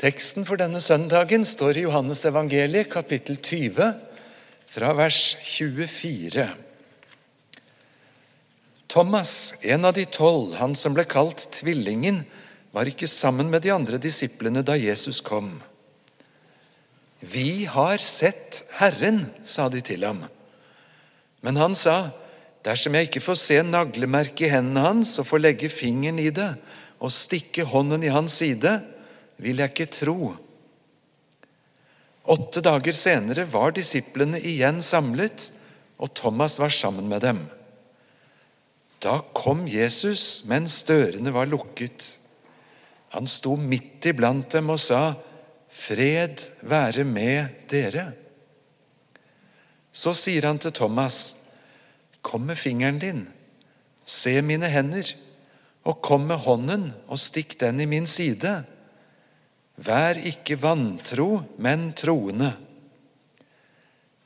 Teksten for denne søndagen står i Johannes evangeliet, kapittel 20, fra vers 24. Thomas, en av de tolv, han som ble kalt Tvillingen, var ikke sammen med de andre disiplene da Jesus kom. Vi har sett Herren, sa de til ham. Men han sa, dersom jeg ikke får se naglemerket i hendene hans og får legge fingeren i det og stikke hånden i hans side, vil jeg ikke tro. Åtte dager senere var disiplene igjen samlet, og Thomas var sammen med dem. Da kom Jesus mens dørene var lukket. Han sto midt iblant dem og sa, 'Fred være med dere'. Så sier han til Thomas, 'Kom med fingeren din, se mine hender, og kom med hånden og stikk den i min side.' Vær ikke vantro, men troende.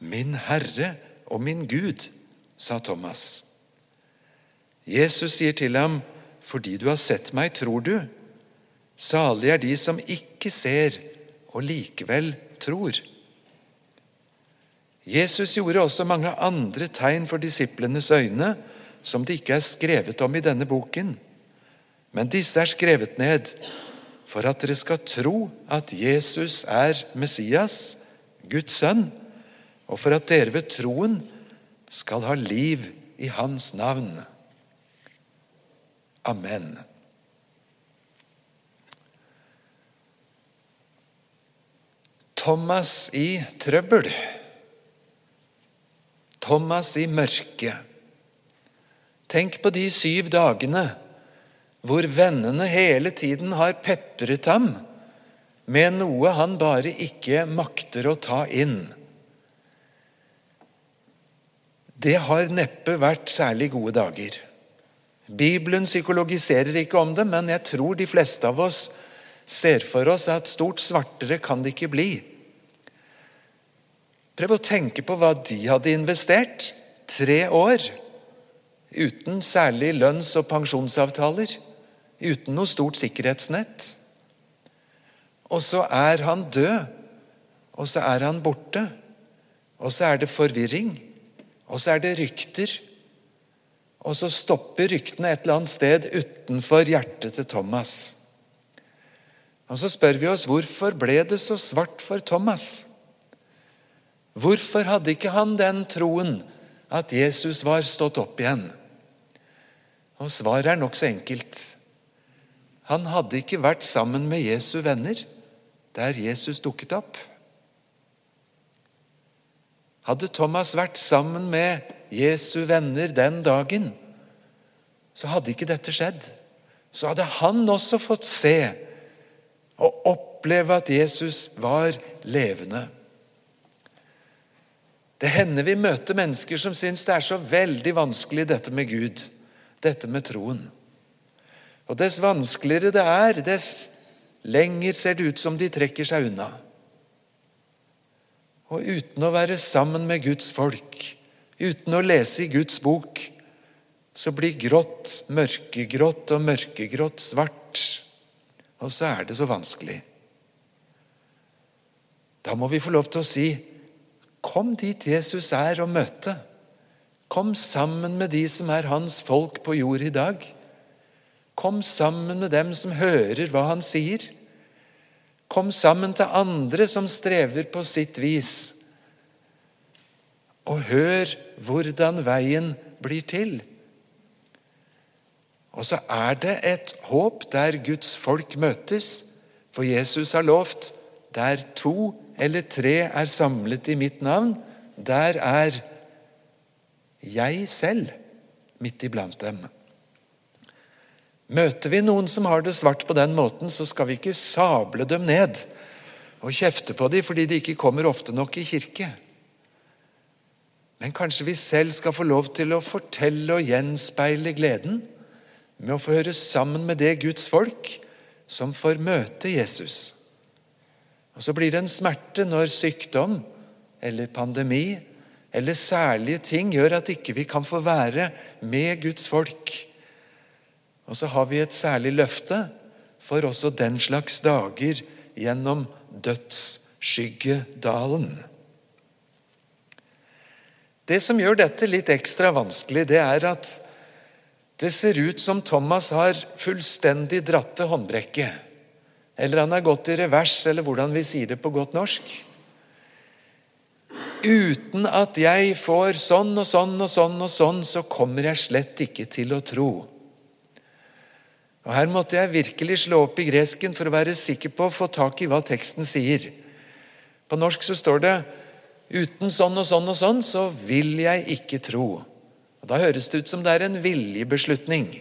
Min Herre og min Gud, sa Thomas. Jesus sier til ham, fordi du har sett meg, tror du. Salig er de som ikke ser og likevel tror. Jesus gjorde også mange andre tegn for disiplenes øyne, som det ikke er skrevet om i denne boken. Men disse er skrevet ned for at dere skal tro at Jesus er Messias, Guds sønn, og for at dere ved troen skal ha liv i Hans navn. Amen. Thomas i trøbbel. Thomas i mørke. Tenk på de syv dagene hvor vennene hele tiden har pepret ham med noe han bare ikke makter å ta inn. Det har neppe vært særlig gode dager. Bibelen psykologiserer ikke om det, men jeg tror de fleste av oss ser for oss at stort svartere kan det ikke bli. Prøv å tenke på hva de hadde investert. Tre år uten særlig lønns- og pensjonsavtaler uten noe stort sikkerhetsnett. Og så er han død, og så er han borte. Og så er det forvirring, og så er det rykter. Og så stopper ryktene et eller annet sted utenfor hjertet til Thomas. Og så spør vi oss hvorfor ble det så svart for Thomas? Hvorfor hadde ikke han den troen at Jesus var stått opp igjen? Og Svaret er nokså enkelt. Han hadde ikke vært sammen med Jesu venner der Jesus dukket opp. Hadde Thomas vært sammen med Jesu venner den dagen, så hadde ikke dette skjedd. Så hadde han også fått se og oppleve at Jesus var levende. Det hender vi møter mennesker som syns det er så veldig vanskelig, dette med Gud, dette med troen. Og dess vanskeligere det er, dess lenger ser det ut som de trekker seg unna. Og uten å være sammen med Guds folk, uten å lese i Guds bok, så blir grått mørkegrått og mørkegrått svart. Og så er det så vanskelig. Da må vi få lov til å si Kom dit Jesus er, og møte. Kom sammen med de som er hans folk på jord i dag. Kom sammen med dem som hører hva han sier. Kom sammen til andre som strever på sitt vis. Og hør hvordan veien blir til. Og så er det et håp der Guds folk møtes, for Jesus har lovt der to eller tre er samlet i mitt navn, der er jeg selv midt iblant dem. Møter vi noen som har det svart på den måten, så skal vi ikke sable dem ned og kjefte på dem fordi de ikke kommer ofte nok i kirke. Men kanskje vi selv skal få lov til å fortelle og gjenspeile gleden med å få høre sammen med det Guds folk som får møte Jesus. Og Så blir det en smerte når sykdom eller pandemi eller særlige ting gjør at ikke vi kan få være med Guds folk og så har vi et særlig løfte for også den slags dager gjennom dødsskyggedalen. Det som gjør dette litt ekstra vanskelig, det er at det ser ut som Thomas har fullstendig dratt til håndbrekket. Eller han har gått i revers, eller hvordan vi sier det på godt norsk. Uten at jeg får sånn og sånn og sånn og sånn, så kommer jeg slett ikke til å tro. Og Her måtte jeg virkelig slå opp i gresken for å være sikker på å få tak i hva teksten sier. På norsk så står det 'uten sånn og sånn og sånn, så vil jeg ikke tro'. Og Da høres det ut som det er en viljebeslutning.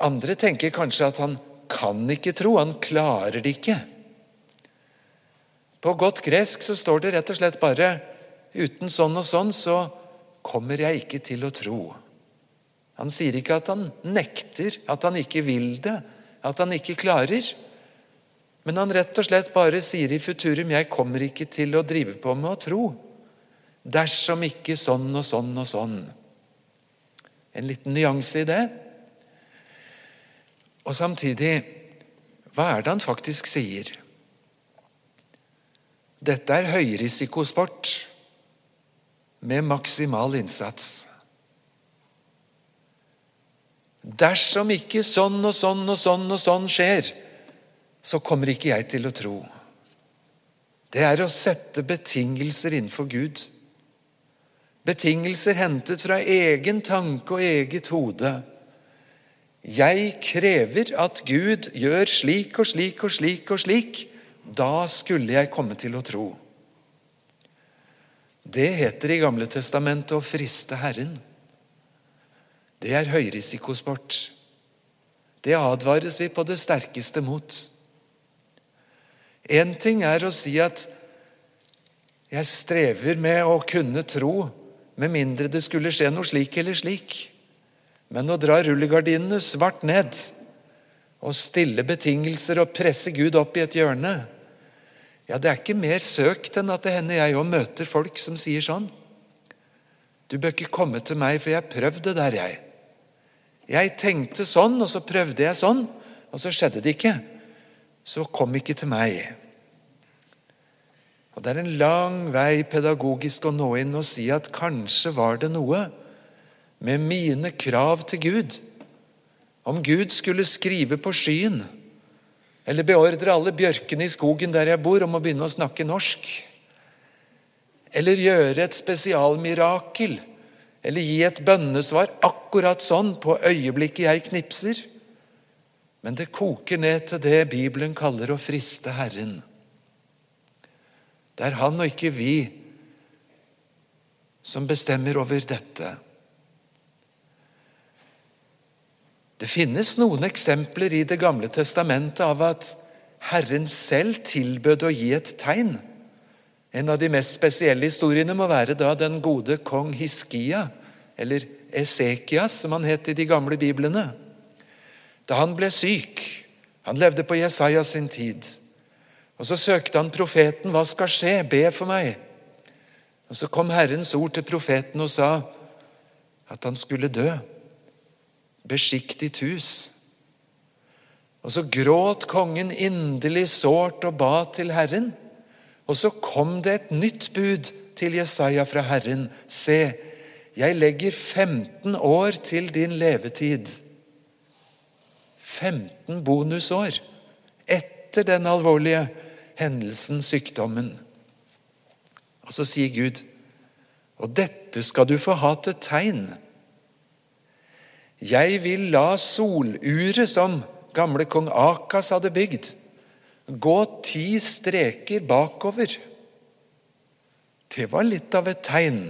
Andre tenker kanskje at han kan ikke tro, han klarer det ikke. På godt gresk så står det rett og slett bare 'uten sånn og sånn, så kommer jeg ikke til å tro'. Han sier ikke at han nekter, at han ikke vil det, at han ikke klarer. Men han rett og slett bare sier i futurum 'jeg kommer ikke til å drive på med å tro'. Dersom ikke sånn og sånn og sånn. En liten nyanse i det. Og samtidig hva er det han faktisk sier? Dette er høyrisikosport med maksimal innsats. Dersom ikke sånn og sånn og sånn og sånn skjer, så kommer ikke jeg til å tro. Det er å sette betingelser innenfor Gud. Betingelser hentet fra egen tanke og eget hode. Jeg krever at Gud gjør slik og slik og slik og slik. Da skulle jeg komme til å tro. Det heter i Gamle testamentet å friste Herren. Det er høyrisikosport. Det advares vi på det sterkeste mot. Én ting er å si at jeg strever med å kunne tro, med mindre det skulle skje noe slik eller slik. Men å dra rullegardinene svart ned og stille betingelser og presse Gud opp i et hjørne, ja, det er ikke mer søkt enn at det hender jeg òg møter folk som sier sånn. Du bør ikke komme til meg, for jeg prøvde det der, jeg. Jeg tenkte sånn, og så prøvde jeg sånn, og så skjedde det ikke. Så kom ikke til meg. Og Det er en lang vei pedagogisk å nå inn og si at kanskje var det noe med mine krav til Gud. Om Gud skulle skrive på skyen eller beordre alle bjørkene i skogen der jeg bor, om å begynne å snakke norsk. Eller gjøre et spesialmirakel eller gi et bønnesvar akkurat sånn på øyeblikket jeg knipser. Men det koker ned til det Bibelen kaller å friste Herren. Det er Han og ikke vi som bestemmer over dette. Det finnes noen eksempler i Det gamle testamentet av at Herren selv tilbød å gi et tegn. En av de mest spesielle historiene må være da den gode kong Hiskia, eller Esekias, som han het i de gamle biblene. Da han ble syk Han levde på Jesaja sin tid. Og Så søkte han profeten. 'Hva skal skje? Be for meg.' Og Så kom Herrens ord til profeten og sa at han skulle dø. Beskikk ditt hus. Og så gråt kongen inderlig sårt og ba til Herren. Og så kom det et nytt bud til Jesaja fra Herren. Se, jeg legger 15 år til din levetid. 15 bonusår etter den alvorlige hendelsen, sykdommen. Og så sier Gud, og dette skal du få ha til tegn. Jeg vil la soluret som gamle kong Akas hadde bygd, gå ti streker bakover. Det var litt av et tegn.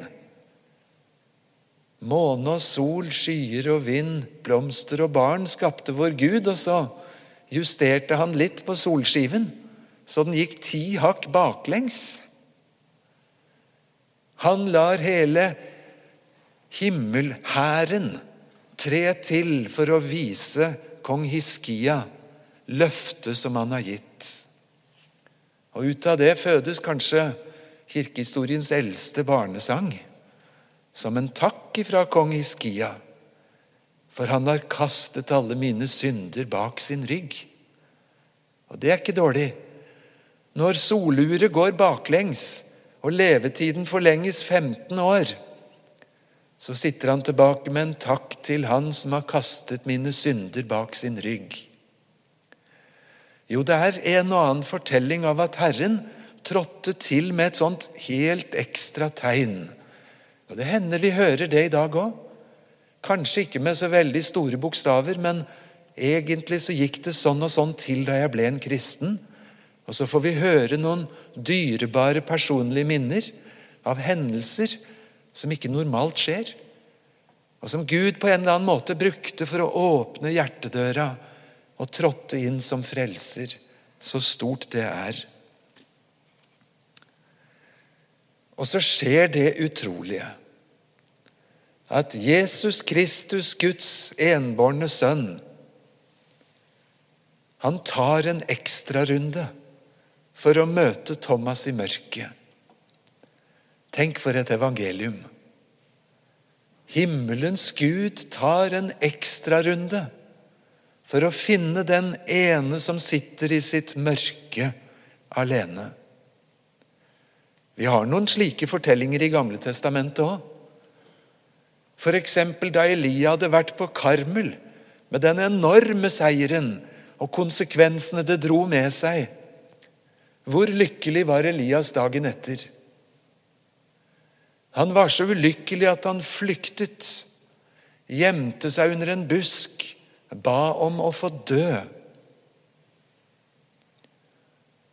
Måne og sol, skyer og vind, blomster og barn skapte vår Gud, og så justerte han litt på solskiven, så den gikk ti hakk baklengs. Han lar hele himmelhæren tre til for å vise kong Hiskia løftet som han har gitt. Og Ut av det fødes kanskje kirkehistoriens eldste barnesang, som en takk ifra kong Hiskia, for han har kastet alle mine synder bak sin rygg. Og Det er ikke dårlig. Når soluret går baklengs og levetiden forlenges 15 år, så sitter han tilbake med en takk til Han som har kastet mine synder bak sin rygg. Jo, det er en og annen fortelling av at Herren trådte til med et sånt helt ekstra tegn. Og Det hender vi hører det i dag òg. Kanskje ikke med så veldig store bokstaver, men egentlig så gikk det sånn og sånn til da jeg ble en kristen. Og så får vi høre noen dyrebare personlige minner av hendelser som ikke normalt skjer, og som Gud på en eller annen måte brukte for å åpne hjertedøra og trådte inn som frelser. Så stort det er. Og så skjer det utrolige at Jesus Kristus, Guds enbårne sønn, han tar en ekstrarunde for å møte Thomas i mørket. Tenk for et evangelium. Himmelens Gud tar en ekstrarunde for å finne den ene som sitter i sitt mørke alene. Vi har noen slike fortellinger i Gamle Testamentet òg. F.eks. da Elia hadde vært på Karmel med den enorme seieren og konsekvensene det dro med seg. Hvor lykkelig var Elias dagen etter? Han var så ulykkelig at han flyktet, gjemte seg under en busk, ba om å få dø.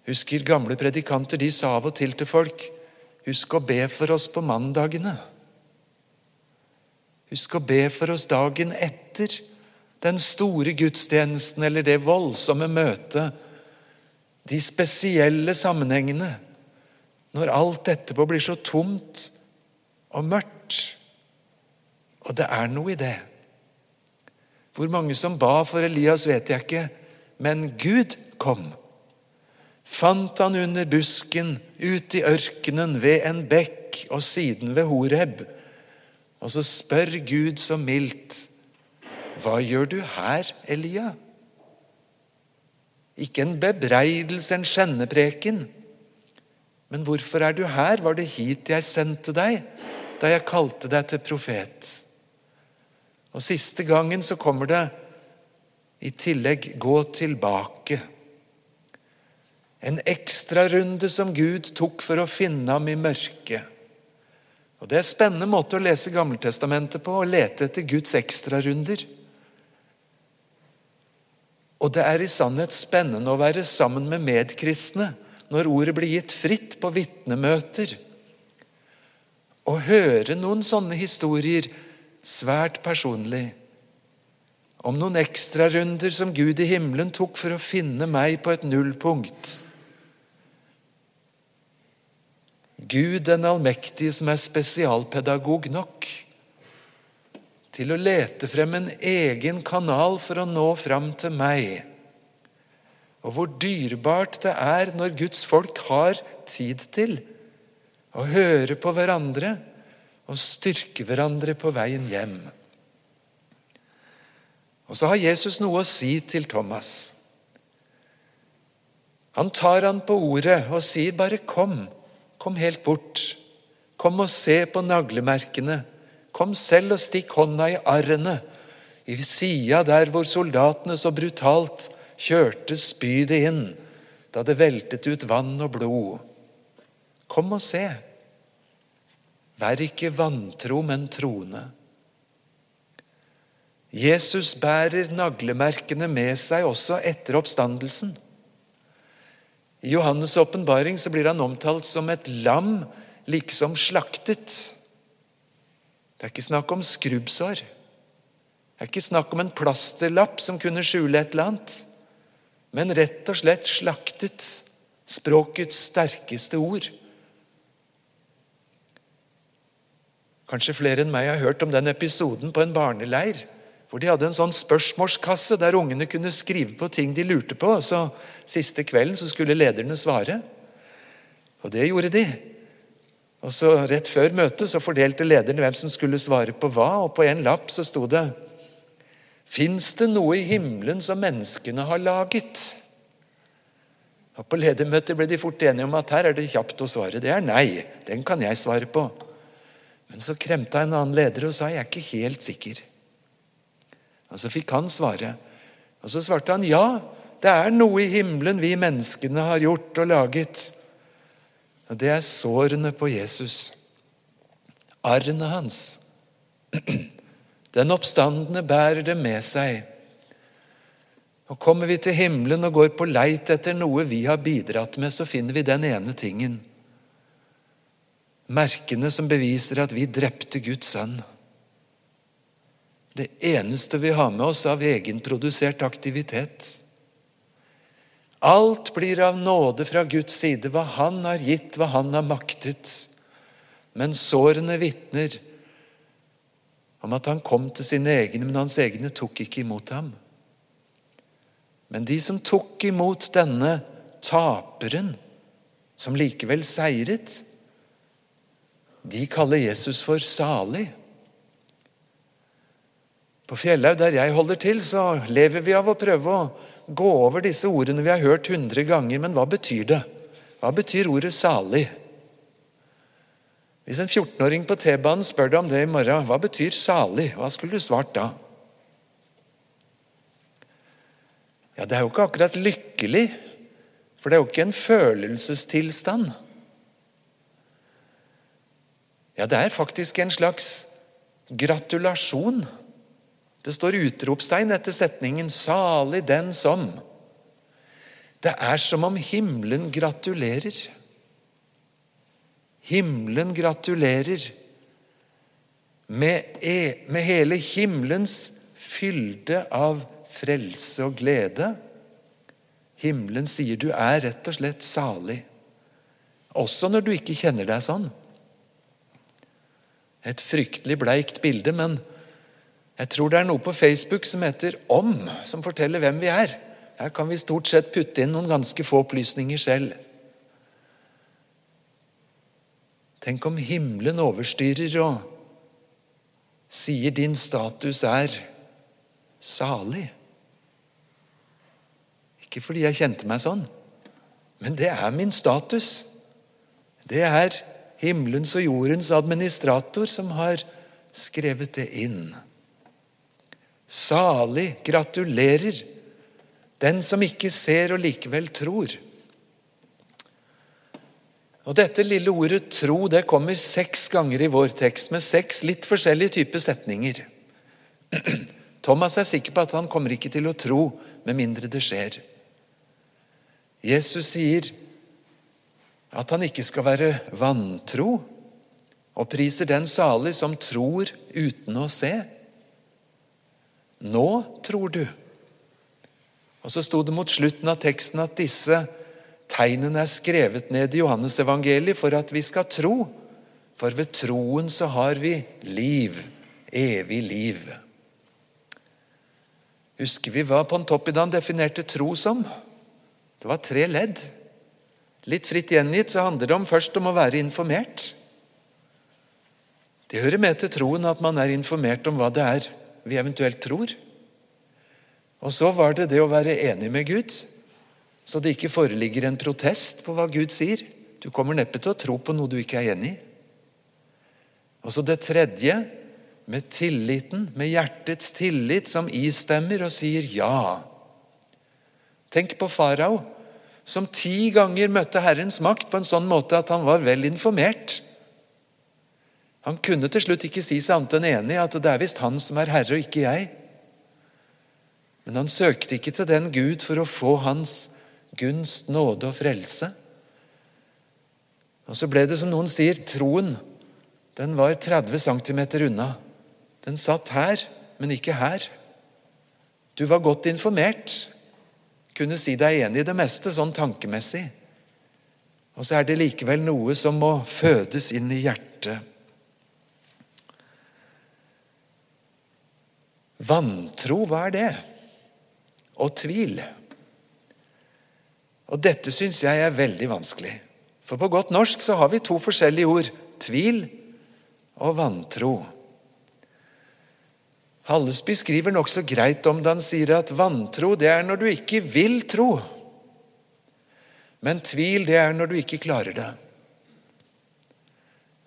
Husker gamle predikanter de sa av og til til folk Husk å be for oss på mandagene. Husk å be for oss dagen etter den store gudstjenesten eller det voldsomme møtet. De spesielle sammenhengene. Når alt etterpå blir så tomt og mørkt. Og det er noe i det. Hvor mange som ba for Elias, vet jeg ikke, men Gud kom. Fant han under busken, ute i ørkenen, ved en bekk og siden ved Horeb. Og så spør Gud så mildt, Hva gjør du her, Elia? Ikke en bebreidelse, en skjennepreken. Men hvorfor er du her? Var det hit jeg sendte deg? da jeg kalte deg til profet. Og siste gangen så kommer det i tillegg 'gå tilbake'. En ekstrarunde som Gud tok for å finne ham i mørket. Og Det er en spennende måte å lese Gammeltestamentet på, å lete etter Guds ekstrarunder. Og det er i sannhet spennende å være sammen med medkristne når ordet blir gitt fritt på vitnemøter å høre noen sånne historier svært personlig. Om noen ekstrarunder som Gud i himmelen tok for å finne meg på et nullpunkt. Gud den allmektige som er spesialpedagog nok til å lete frem en egen kanal for å nå fram til meg. Og hvor dyrebart det er når Guds folk har tid til å høre på hverandre og styrke hverandre på veien hjem. Og så har Jesus noe å si til Thomas. Han tar han på ordet og sier bare 'kom'. Kom helt bort. Kom og se på naglemerkene. Kom selv og stikk hånda i arrene, i sida der hvor soldatene så brutalt kjørte spydet inn da det veltet ut vann og blod. Kom og se. Vær ikke vantro, men troende. Jesus bærer naglemerkene med seg også etter oppstandelsen. I Johannes' åpenbaring blir han omtalt som et lam liksom slaktet. Det er ikke snakk om skrubbsår. Det er ikke snakk om en plasterlapp som kunne skjule et eller annet, men rett og slett slaktet. Språkets sterkeste ord. Kanskje flere enn meg har hørt om den episoden på en barneleir. Hvor de hadde en sånn spørsmålskasse der ungene kunne skrive på ting de lurte på. så Siste kvelden så skulle lederne svare. Og det gjorde de. Og så Rett før møtet så fordelte lederne hvem som skulle svare på hva. Og på en lapp så sto det Fins det noe i himmelen som menneskene har laget? Og På ledermøtet ble de fort enige om at her er det kjapt å svare. Det er nei. Den kan jeg svare på. Men så kremta en annen leder og sa jeg er ikke helt sikker. Og Så fikk han svare. Og så svarte han ja, det er noe i himmelen vi menneskene har gjort og laget. Og det er sårene på Jesus. Arrene hans. Den oppstandende bærer det med seg. Og Kommer vi til himmelen og går på leit etter noe vi har bidratt med, så finner vi den ene tingen. Merkene som beviser at vi drepte Guds sønn. Det eneste vi har med oss av egenprodusert aktivitet. Alt blir av nåde fra Guds side, hva Han har gitt, hva Han har maktet. Men sårene vitner om at han kom til sine egne, men hans egne tok ikke imot ham. Men de som tok imot denne taperen, som likevel seiret, de kaller Jesus for salig. På Fjellhaug, der jeg holder til, så lever vi av å prøve å gå over disse ordene vi har hørt hundre ganger. Men hva betyr det? Hva betyr ordet 'salig'? Hvis en 14-åring på T-banen spør deg om det i morgen, hva betyr 'salig'? Hva skulle du svart da? Ja, det er jo ikke akkurat lykkelig, for det er jo ikke en følelsestilstand. Ja, det er faktisk en slags gratulasjon. Det står utropstegn etter setningen 'salig den som'. Det er som om himmelen gratulerer. Himmelen gratulerer med, e, med hele himmelens fylde av frelse og glede. Himmelen sier du er rett og slett salig, også når du ikke kjenner deg sånn. Et fryktelig bleikt bilde, men jeg tror det er noe på Facebook som heter Om, som forteller hvem vi er. Her kan vi stort sett putte inn noen ganske få opplysninger selv. Tenk om himmelen overstyrer og sier din status er salig. Ikke fordi jeg kjente meg sånn, men det er min status. Det er himmelens og jordens administrator som har skrevet det inn. Salig, gratulerer, den som ikke ser og likevel tror. Og Dette lille ordet 'tro' det kommer seks ganger i vår tekst, med seks litt forskjellige typer setninger. Thomas er sikker på at han kommer ikke til å tro med mindre det skjer. Jesus sier at han ikke skal være vantro, og priser den salig som tror uten å se. Nå tror du. Og så sto det mot slutten av teksten at disse tegnene er skrevet ned i Johannesevangeliet for at vi skal tro. For ved troen så har vi liv, evig liv. Husker vi hva Pontoppidan definerte tro som? Det var tre ledd. Litt fritt gjengitt så handler det om først om å være informert. Det hører med til troen at man er informert om hva det er vi eventuelt tror. Og så var det det å være enig med Gud, så det ikke foreligger en protest på hva Gud sier. Du kommer neppe til å tro på noe du ikke er enig i. Og så det tredje, med tilliten, med hjertets tillit, som istemmer og sier ja. Tenk på farao, som ti ganger møtte Herrens makt på en sånn måte at han var vel informert. Han kunne til slutt ikke si seg annet enn enig at det er visst han som er herre, og ikke jeg. Men han søkte ikke til den Gud for å få hans gunst, nåde og frelse. Og så ble det som noen sier, troen. Den var 30 cm unna. Den satt her, men ikke her. Du var godt informert, kunne si deg enig i det meste, sånn tankemessig. Og så er det likevel noe som må fødes inn i hjertet. Vantro, hva er det? Og tvil. Og dette syns jeg er veldig vanskelig. For på godt norsk så har vi to forskjellige ord. Tvil og vantro. Hallesby skriver nokså greit om det han sier at vantro det er når du ikke vil tro. Men tvil, det er når du ikke klarer det.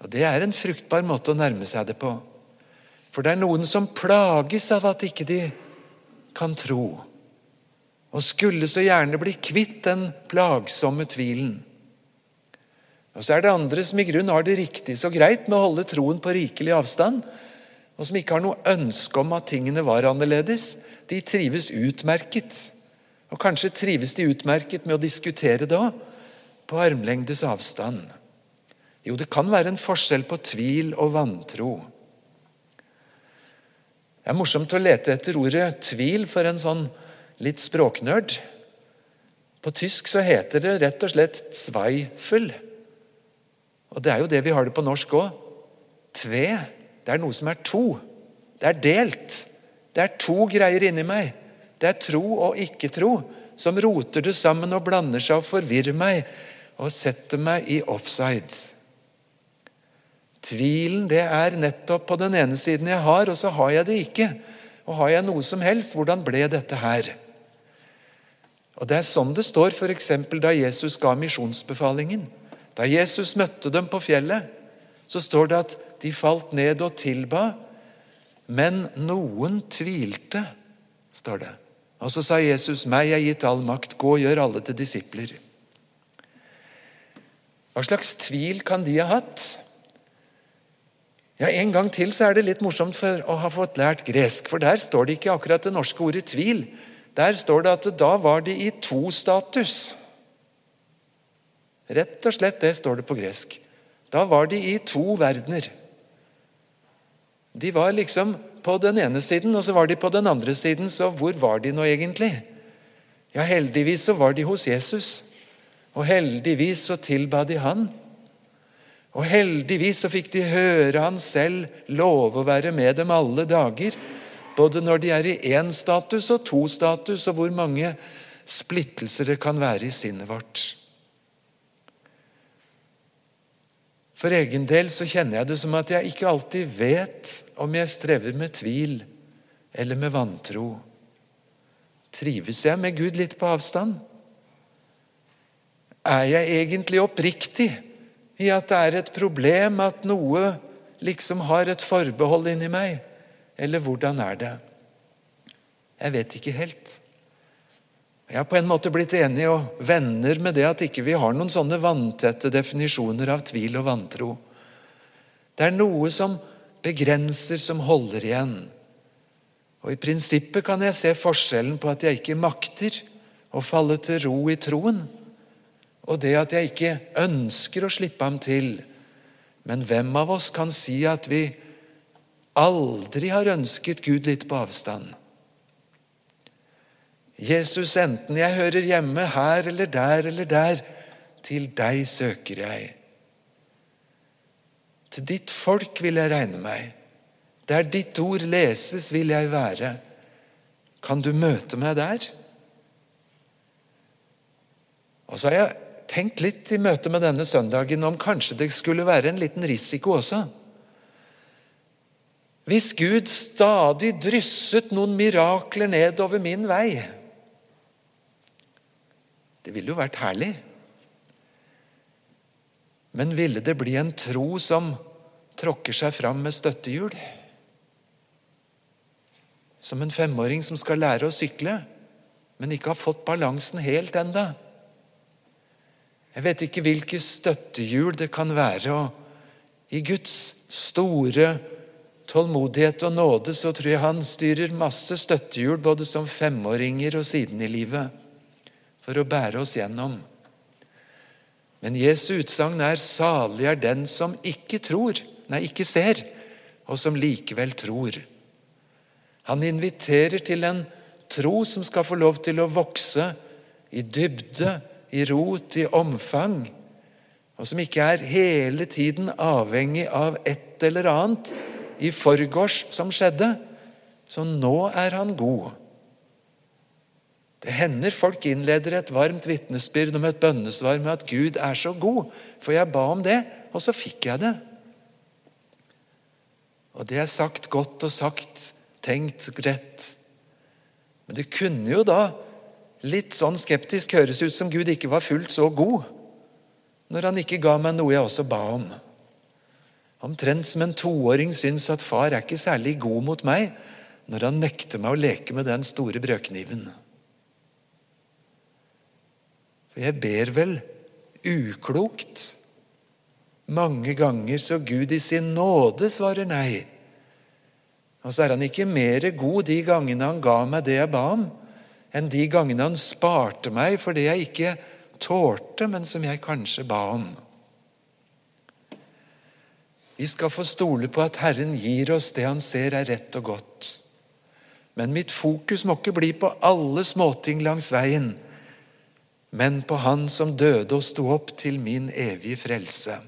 Og Det er en fruktbar måte å nærme seg det på. For det er noen som plages av at ikke de kan tro, og skulle så gjerne bli kvitt den plagsomme tvilen. Og så er det andre som i grunn har det riktig så greit med å holde troen på rikelig avstand, og som ikke har noe ønske om at tingene var annerledes. De trives utmerket. Og kanskje trives de utmerket med å diskutere òg, på armlengdes avstand. Jo, det kan være en forskjell på tvil og vantro. Det er morsomt å lete etter ordet 'tvil' for en sånn litt språknerd. På tysk så heter det rett og slett 'zweifel'. Og det er jo det vi har det på norsk òg. Tve. Det er noe som er to. Det er delt. Det er to greier inni meg. Det er tro og ikke-tro som roter det sammen og blander seg og forvirrer meg og setter meg i offside. Tvilen det er nettopp på den ene siden jeg har, og så har jeg det ikke. Og har jeg noe som helst, hvordan ble dette her? Og Det er sånn det står f.eks. da Jesus ga misjonsbefalingen. Da Jesus møtte dem på fjellet, så står det at de falt ned og tilba, men noen tvilte, står det. Og så sa Jesus, 'Meg er gitt all makt, gå og gjør alle til disipler'. Hva slags tvil kan de ha hatt? Ja, En gang til så er det litt morsomt for å ha fått lært gresk, for der står det ikke akkurat det norske ordet 'tvil'. Der står det at da var de i to status. Rett og slett det står det på gresk. Da var de i to verdener. De var liksom på den ene siden, og så var de på den andre siden. Så hvor var de nå egentlig? Ja, heldigvis så var de hos Jesus. Og heldigvis så tilba de han. Og heldigvis så fikk de høre han selv love å være med dem alle dager. Både når de er i én status og to status, og hvor mange splittelser det kan være i sinnet vårt. For egen del så kjenner jeg det som at jeg ikke alltid vet om jeg strever med tvil eller med vantro. Trives jeg med Gud litt på avstand? Er jeg egentlig oppriktig i at det er et problem at noe liksom har et forbehold inni meg? Eller hvordan er det? Jeg vet ikke helt. Jeg har på en måte blitt enig og venner med det at ikke vi har noen sånne vanntette definisjoner av tvil og vantro. Det er noe som begrenser, som holder igjen. Og I prinsippet kan jeg se forskjellen på at jeg ikke makter å falle til ro i troen, og det at jeg ikke ønsker å slippe ham til. Men hvem av oss kan si at vi aldri har ønsket Gud litt på avstand? Jesus, enten jeg hører hjemme her eller der eller der, til deg søker jeg. Til ditt folk vil jeg regne meg. Der ditt ord leses, vil jeg være. Kan du møte meg der? Og så har jeg tenkt litt i møte med denne søndagen om kanskje det skulle være en liten risiko også. Hvis Gud stadig drysset noen mirakler nedover min vei Det ville jo vært herlig. Men ville det bli en tro som tråkker seg fram med støttehjul? Som en femåring som skal lære å sykle, men ikke har fått balansen helt enda. Jeg vet ikke hvilke støttehjul det kan være. og I Guds store tålmodighet og nåde så tror jeg han styrer masse støttehjul både som femåringer og siden i livet for å bære oss gjennom. Men Jesu utsagn er 'salig er den som ikke tror', nei, ikke ser, og som likevel tror. Han inviterer til en tro som skal få lov til å vokse i dybde, i rot, i omfang, og som ikke er hele tiden avhengig av et eller annet i forgårs som skjedde. Så nå er han god. Det hender folk innleder et varmt vitnesbyrd om et bønnesvar med at Gud er så god, for jeg ba om det, og så fikk jeg det. Og det er sagt godt og sagt, tenkt rett. Men det kunne jo da litt sånn skeptisk høres ut som Gud ikke var fullt så god når han ikke ga meg noe jeg også ba om. Omtrent som en toåring syns at far er ikke særlig god mot meg når han nekter meg å leke med den store brødkniven. For jeg ber vel uklokt mange ganger så Gud i sin nåde svarer nei. Og så er han ikke mer god de gangene han ga meg det jeg ba om, enn de gangene han sparte meg for det jeg ikke tålte, men som jeg kanskje ba om. Vi skal få stole på at Herren gir oss det han ser er rett og godt. Men mitt fokus må ikke bli på alle småting langs veien, men på Han som døde og sto opp til min evige frelse.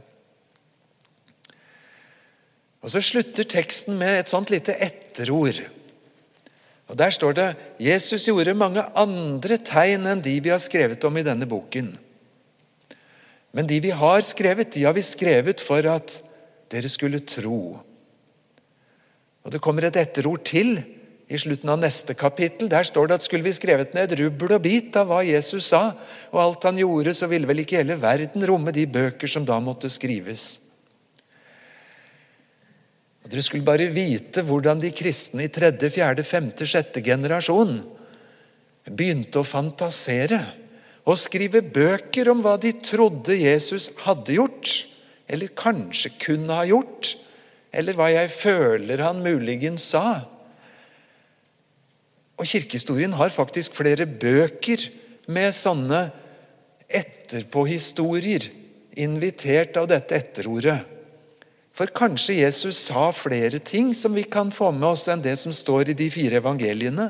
Og Så slutter teksten med et sånt lite etterord. Og Der står det Jesus gjorde mange andre tegn enn de vi har skrevet om i denne boken. Men de vi har skrevet, de har vi skrevet for at dere skulle tro. Og Det kommer et etterord til i slutten av neste kapittel. Der står det at skulle vi skrevet ned rubbel og bit av hva Jesus sa, og alt han gjorde, så ville vel ikke hele verden romme de bøker som da måtte skrives. Og Dere skulle bare vite hvordan de kristne i tredje, fjerde, femte, sjette generasjon begynte å fantasere og skrive bøker om hva de trodde Jesus hadde gjort, eller kanskje kunne ha gjort, eller hva jeg føler han muligens sa. Og Kirkehistorien har faktisk flere bøker med sånne etterpåhistorier, invitert av dette etterordet. For kanskje Jesus sa flere ting som vi kan få med oss enn det som står i de fire evangeliene.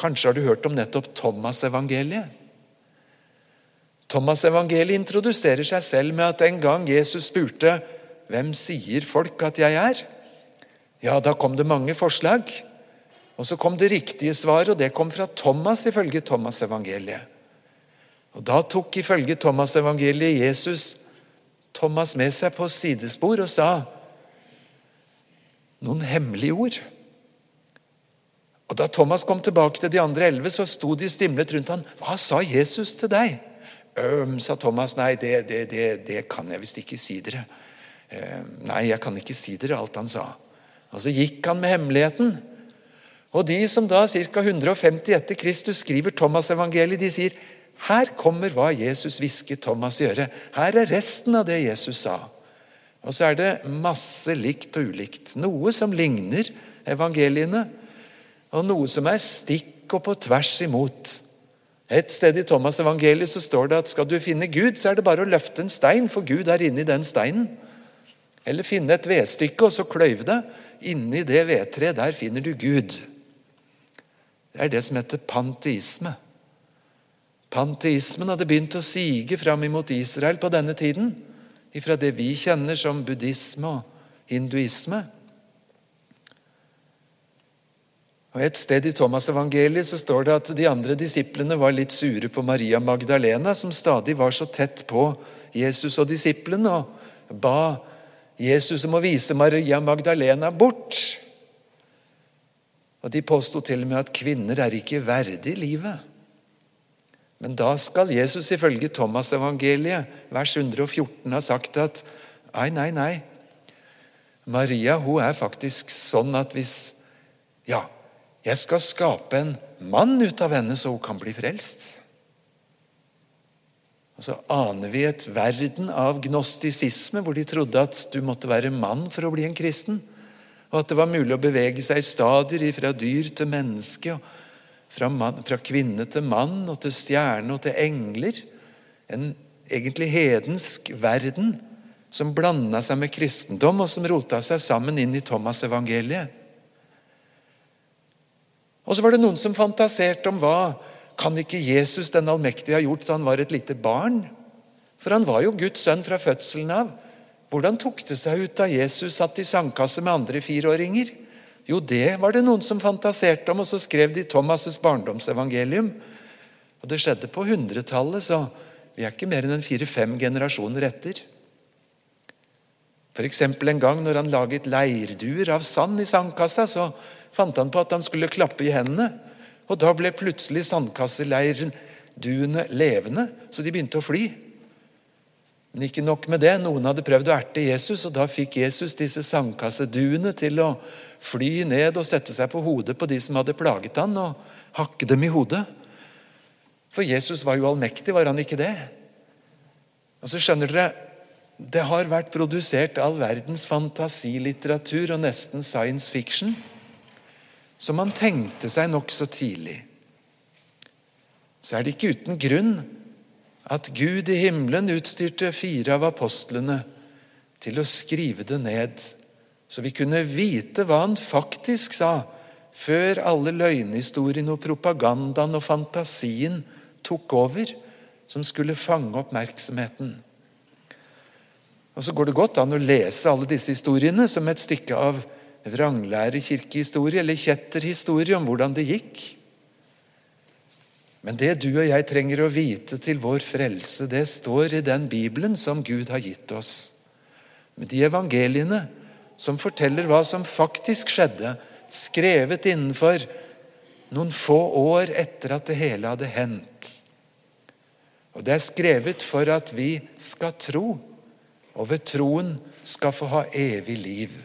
Kanskje har du hørt om nettopp Thomas-evangeliet? Thomas-evangeliet introduserer seg selv med at en gang Jesus spurte hvem sier folk at jeg er? Ja, da kom det mange forslag. Og så kom det riktige svaret, og det kom fra Thomas ifølge Thomas-evangeliet. Og Da tok ifølge Thomas-evangeliet Jesus Thomas med seg på sidespor og sa noen hemmelige ord. Og Da Thomas kom tilbake til de andre elleve, så sto de stimlet rundt han. Hva sa Jesus til deg? Øhm, sa Thomas. Nei, det, det, det, det kan jeg visst ikke si dere. Ehm, nei, jeg kan ikke si dere alt han sa. Og Så gikk han med hemmeligheten. Og de som da ca. 150 etter Kristus skriver Thomas-evangeliet, de sier her kommer hva Jesus hvisket Thomas i øret. Her er resten av det Jesus sa. Og så er det masse likt og ulikt. Noe som ligner evangeliene, og noe som er stikk og på tvers imot. Et sted i Thomas' evangeliet så står det at skal du finne Gud, så er det bare å løfte en stein, for Gud er inni den steinen. Eller finne et vedstykke og så kløyve det. Inni det vedtreet, der finner du Gud. Det er det som heter panteisme. Panteismen hadde begynt å sige fram imot Israel på denne tiden, ifra det vi kjenner som buddhisme og hinduisme. Og Et sted i Thomas-evangeliet så står det at de andre disiplene var litt sure på Maria Magdalena, som stadig var så tett på Jesus og disiplene, og ba Jesus om å vise Maria Magdalena bort. Og De påsto til og med at kvinner er ikke verdig livet. Men da skal Jesus ifølge Thomas-evangeliet, vers 114, ha sagt at nei, nei, nei. Maria hun er faktisk sånn at hvis Ja, jeg skal skape en mann ut av henne, så hun kan bli frelst. Og Så aner vi et verden av gnostisisme, hvor de trodde at du måtte være mann for å bli en kristen. Og at det var mulig å bevege seg i stadier fra dyr til menneske. fra, mann, fra kvinne til mann og til stjerne og til engler. En egentlig hedensk verden som blanda seg med kristendom, og som rota seg sammen inn i Thomas-evangeliet. Og så var det noen som fantaserte om hva kan ikke Jesus den allmektige ha gjort da han var et lite barn? For han var jo Guds sønn fra fødselen av. Hvordan tok det seg ut da Jesus satt i sandkasse med andre fireåringer? Jo, det var det noen som fantaserte om, og så skrev de Thomas' barndomsevangelium. Og Det skjedde på 100-tallet, så vi er ikke mer enn en fire-fem generasjoner etter. F.eks. en gang når han laget leirduer av sand i sandkassa, så fant han på at han skulle klappe i hendene. Og da ble plutselig sandkasseleiren-duene levende, så de begynte å fly. Men ikke nok med det. Noen hadde prøvd å erte Jesus, og da fikk Jesus disse sandkasseduene til å fly ned og sette seg på hodet på de som hadde plaget han, og hakke dem i hodet. For Jesus var jo allmektig, var han ikke det? Og så skjønner dere, Det har vært produsert all verdens fantasilitteratur og nesten science fiction som man tenkte seg nokså tidlig. Så er det ikke uten grunn at Gud i himmelen utstyrte fire av apostlene til å skrive det ned, så vi kunne vite hva han faktisk sa, før alle løgnhistoriene og propagandaen og fantasien tok over, som skulle fange oppmerksomheten. Og Så går det godt an å lese alle disse historiene som et stykke av vranglære kirkehistorie eller kjetterhistorie om hvordan det gikk. Men det du og jeg trenger å vite til vår frelse, det står i den Bibelen som Gud har gitt oss. Med de evangeliene som forteller hva som faktisk skjedde, skrevet innenfor noen få år etter at det hele hadde hendt. Og Det er skrevet for at vi skal tro, og ved troen skal få ha evig liv.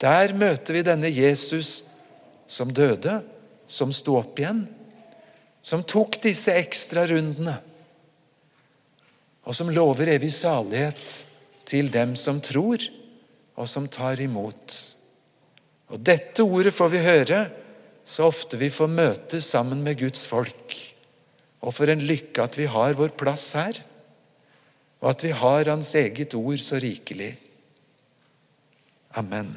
Der møter vi denne Jesus som døde, som sto opp igjen, som tok disse ekstra rundene, og som lover evig salighet til dem som tror, og som tar imot. Og Dette ordet får vi høre så ofte vi får møtes sammen med Guds folk. Og for en lykke at vi har vår plass her, og at vi har Hans eget ord så rikelig. Amen.